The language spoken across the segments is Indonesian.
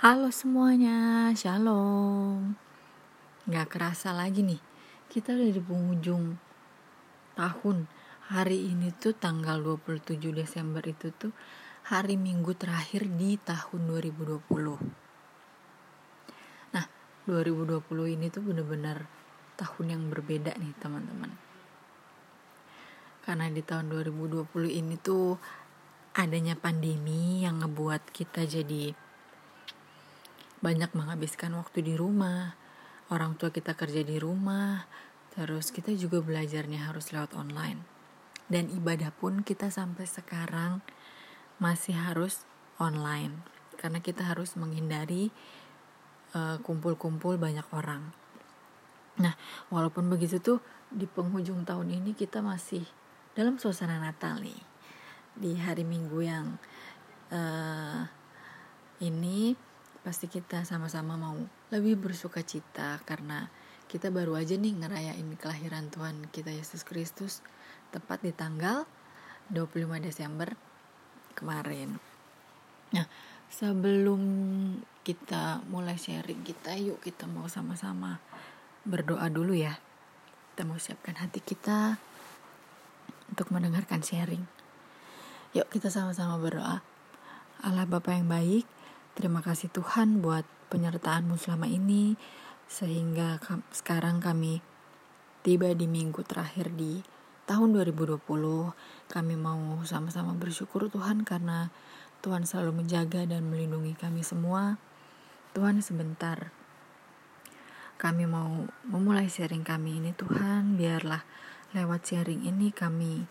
Halo semuanya, shalom. Gak kerasa lagi nih, kita udah di penghujung tahun. Hari ini tuh tanggal 27 Desember itu tuh hari minggu terakhir di tahun 2020. Nah, 2020 ini tuh bener-bener tahun yang berbeda nih teman-teman. Karena di tahun 2020 ini tuh adanya pandemi yang ngebuat kita jadi banyak menghabiskan waktu di rumah, orang tua kita kerja di rumah, terus kita juga belajarnya harus lewat online. Dan ibadah pun kita sampai sekarang masih harus online karena kita harus menghindari eh, kumpul-kumpul uh, banyak orang. Nah, walaupun begitu tuh di penghujung tahun ini kita masih dalam suasana Natal nih. Di hari Minggu yang uh, ini pasti kita sama-sama mau lebih bersuka cita karena kita baru aja nih ngerayain kelahiran Tuhan kita Yesus Kristus tepat di tanggal 25 Desember kemarin. Nah, sebelum kita mulai sharing kita, yuk kita mau sama-sama berdoa dulu ya. Kita mau siapkan hati kita untuk mendengarkan sharing. Yuk kita sama-sama berdoa. Allah Bapa yang baik, Terima kasih Tuhan buat penyertaanmu selama ini sehingga sekarang kami tiba di minggu terakhir di tahun 2020. Kami mau sama-sama bersyukur Tuhan karena Tuhan selalu menjaga dan melindungi kami semua. Tuhan sebentar kami mau memulai sharing kami ini Tuhan biarlah lewat sharing ini kami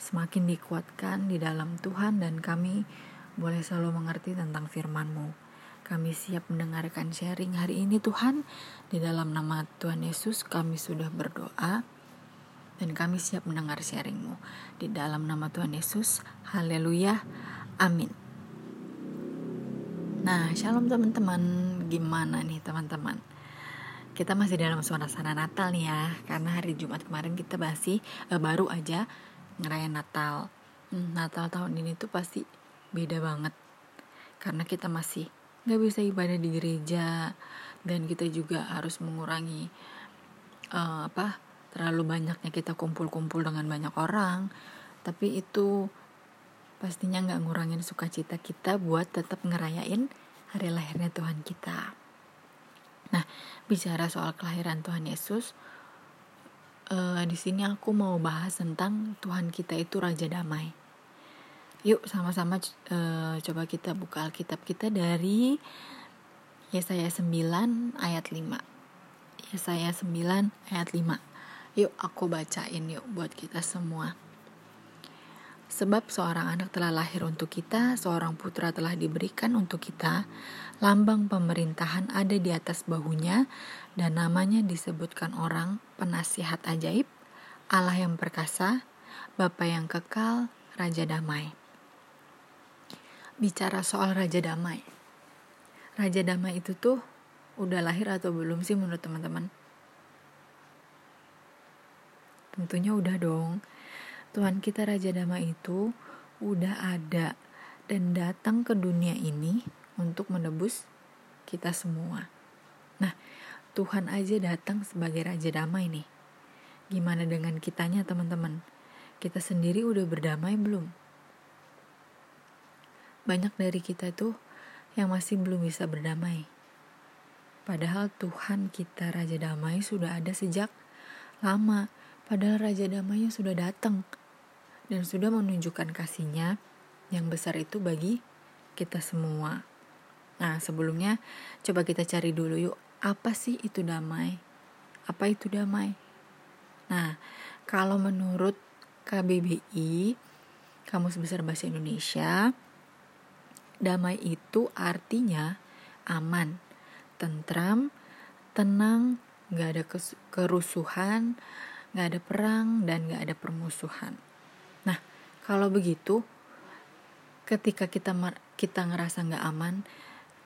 semakin dikuatkan di dalam Tuhan dan kami boleh selalu mengerti tentang firman-Mu. Kami siap mendengarkan sharing hari ini Tuhan. Di dalam nama Tuhan Yesus kami sudah berdoa dan kami siap mendengar sharing-Mu. Di dalam nama Tuhan Yesus, haleluya, amin. Nah, shalom teman-teman. Gimana nih teman-teman? Kita masih dalam suasana Natal nih ya, karena hari Jumat kemarin kita masih eh, baru aja ngerayain Natal. Hmm, Natal tahun ini tuh pasti beda banget karena kita masih nggak bisa ibadah di gereja dan kita juga harus mengurangi uh, apa terlalu banyaknya kita kumpul-kumpul dengan banyak orang tapi itu pastinya nggak ngurangin sukacita kita buat tetap ngerayain hari lahirnya Tuhan kita. Nah, bicara soal kelahiran Tuhan Yesus, uh, di sini aku mau bahas tentang Tuhan kita itu Raja Damai. Yuk sama-sama uh, coba kita buka Alkitab kita dari Yesaya 9 ayat 5. Yesaya 9 ayat 5. Yuk aku bacain yuk buat kita semua. Sebab seorang anak telah lahir untuk kita, seorang putra telah diberikan untuk kita, lambang pemerintahan ada di atas bahunya, dan namanya disebutkan orang penasihat ajaib, Allah yang perkasa, Bapa yang kekal, Raja damai bicara soal Raja Damai. Raja Damai itu tuh udah lahir atau belum sih menurut teman-teman? Tentunya udah dong. Tuhan kita Raja Damai itu udah ada dan datang ke dunia ini untuk menebus kita semua. Nah, Tuhan aja datang sebagai Raja Damai nih. Gimana dengan kitanya teman-teman? Kita sendiri udah berdamai belum? Banyak dari kita tuh yang masih belum bisa berdamai. Padahal Tuhan kita Raja Damai sudah ada sejak lama. Padahal Raja Damainya sudah datang dan sudah menunjukkan kasihnya yang besar itu bagi kita semua. Nah sebelumnya coba kita cari dulu yuk apa sih itu damai? Apa itu damai? Nah kalau menurut KBBI Kamus Besar Bahasa Indonesia Damai itu artinya aman, tentram, tenang, gak ada kerusuhan, gak ada perang, dan gak ada permusuhan. Nah, kalau begitu, ketika kita kita ngerasa gak aman,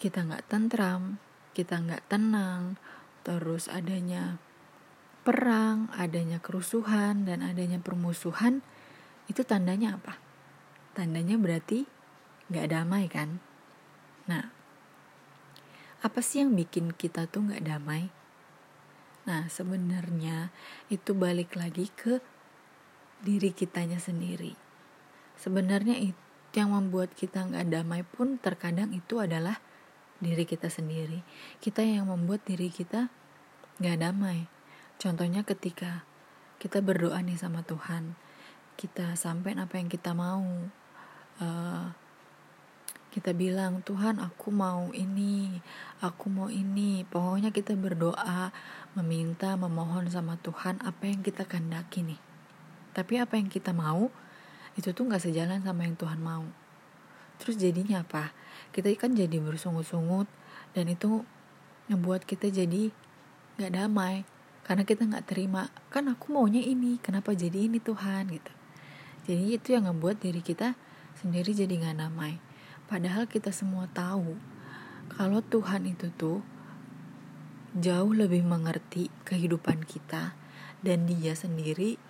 kita gak tentram, kita gak tenang, terus adanya perang, adanya kerusuhan, dan adanya permusuhan, itu tandanya apa? Tandanya berarti gak damai kan? Nah, apa sih yang bikin kita tuh nggak damai? Nah sebenarnya itu balik lagi ke diri kitanya sendiri. Sebenarnya itu yang membuat kita nggak damai pun terkadang itu adalah diri kita sendiri. Kita yang membuat diri kita nggak damai. Contohnya ketika kita berdoa nih sama Tuhan kita sampai apa yang kita mau uh, kita bilang Tuhan aku mau ini aku mau ini. Pokoknya kita berdoa meminta memohon sama Tuhan apa yang kita kehendaki nih. Tapi apa yang kita mau itu tuh nggak sejalan sama yang Tuhan mau. Terus jadinya apa? Kita kan jadi bersungut-sungut dan itu ngebuat kita jadi nggak damai karena kita nggak terima kan aku maunya ini kenapa jadi ini Tuhan? Gitu. Jadi itu yang ngebuat diri kita sendiri jadi nggak damai Padahal kita semua tahu kalau Tuhan itu tuh jauh lebih mengerti kehidupan kita dan dia sendiri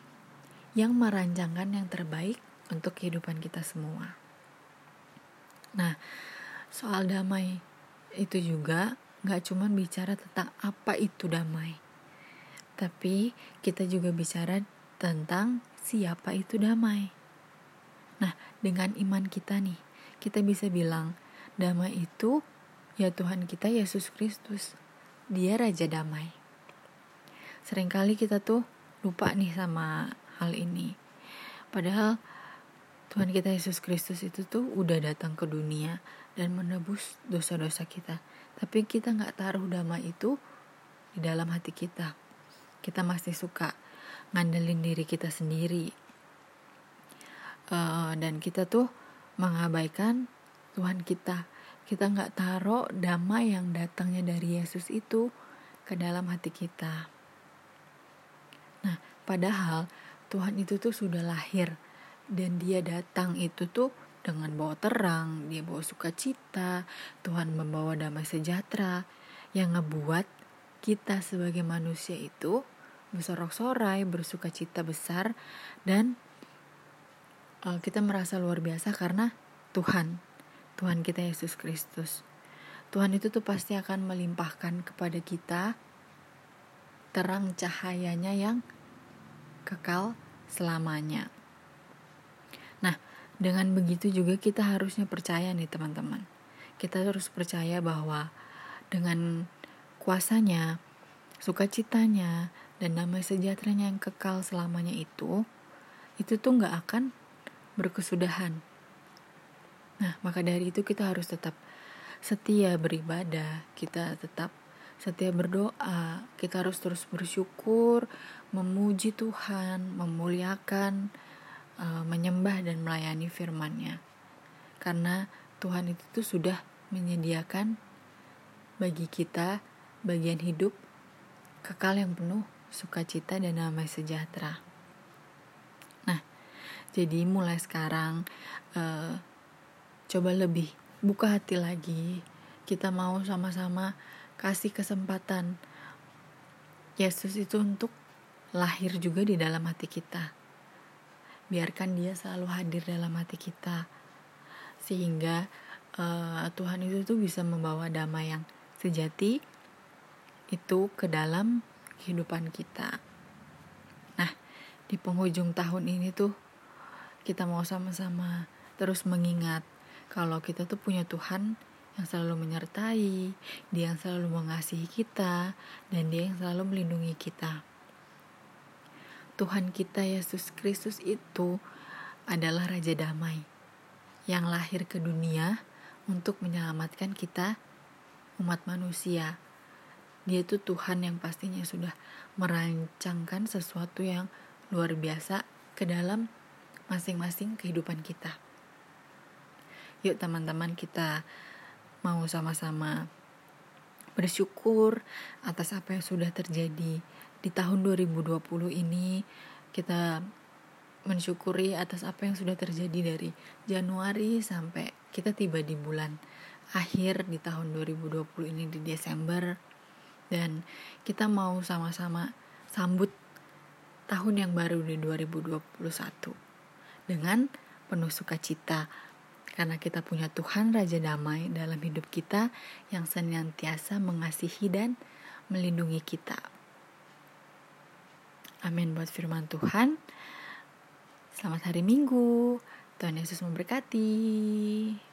yang merancangkan yang terbaik untuk kehidupan kita semua. Nah, soal damai itu juga gak cuma bicara tentang apa itu damai, tapi kita juga bicara tentang siapa itu damai. Nah, dengan iman kita nih, kita bisa bilang damai itu ya Tuhan kita Yesus Kristus. Dia Raja Damai. Seringkali kita tuh lupa nih sama hal ini. Padahal Tuhan kita Yesus Kristus itu tuh udah datang ke dunia dan menebus dosa-dosa kita. Tapi kita nggak taruh damai itu di dalam hati kita. Kita masih suka ngandelin diri kita sendiri. Uh, dan kita tuh mengabaikan Tuhan kita. Kita nggak taruh damai yang datangnya dari Yesus itu ke dalam hati kita. Nah, padahal Tuhan itu tuh sudah lahir dan dia datang itu tuh dengan bawa terang, dia bawa sukacita, Tuhan membawa damai sejahtera yang ngebuat kita sebagai manusia itu bersorak-sorai, bersukacita besar dan uh, kita merasa luar biasa karena Tuhan, Tuhan kita Yesus Kristus. Tuhan itu tuh pasti akan melimpahkan kepada kita terang cahayanya yang kekal selamanya. Nah, dengan begitu juga kita harusnya percaya nih teman-teman. Kita harus percaya bahwa dengan kuasanya, sukacitanya, dan damai sejahteranya yang kekal selamanya itu, itu tuh nggak akan berkesudahan. Nah, maka dari itu kita harus tetap setia beribadah, kita tetap setia berdoa, kita harus terus bersyukur, memuji Tuhan, memuliakan, uh, menyembah dan melayani firman-Nya. Karena Tuhan itu tuh sudah menyediakan bagi kita bagian hidup kekal yang penuh sukacita dan damai sejahtera. Jadi mulai sekarang uh, coba lebih buka hati lagi. Kita mau sama-sama kasih kesempatan Yesus itu untuk lahir juga di dalam hati kita. Biarkan dia selalu hadir dalam hati kita. Sehingga uh, Tuhan itu tuh bisa membawa damai yang sejati itu ke dalam kehidupan kita. Nah, di penghujung tahun ini tuh kita mau sama-sama terus mengingat kalau kita tuh punya Tuhan yang selalu menyertai, Dia yang selalu mengasihi kita, dan Dia yang selalu melindungi kita. Tuhan kita Yesus Kristus itu adalah Raja Damai yang lahir ke dunia untuk menyelamatkan kita umat manusia. Dia itu Tuhan yang pastinya sudah merancangkan sesuatu yang luar biasa ke dalam masing-masing kehidupan kita. Yuk teman-teman kita mau sama-sama bersyukur atas apa yang sudah terjadi di tahun 2020 ini. Kita mensyukuri atas apa yang sudah terjadi dari Januari sampai kita tiba di bulan akhir di tahun 2020 ini di Desember dan kita mau sama-sama sambut tahun yang baru di 2021 dengan penuh sukacita karena kita punya Tuhan Raja Damai dalam hidup kita yang senantiasa mengasihi dan melindungi kita. Amin buat firman Tuhan. Selamat hari Minggu. Tuhan Yesus memberkati.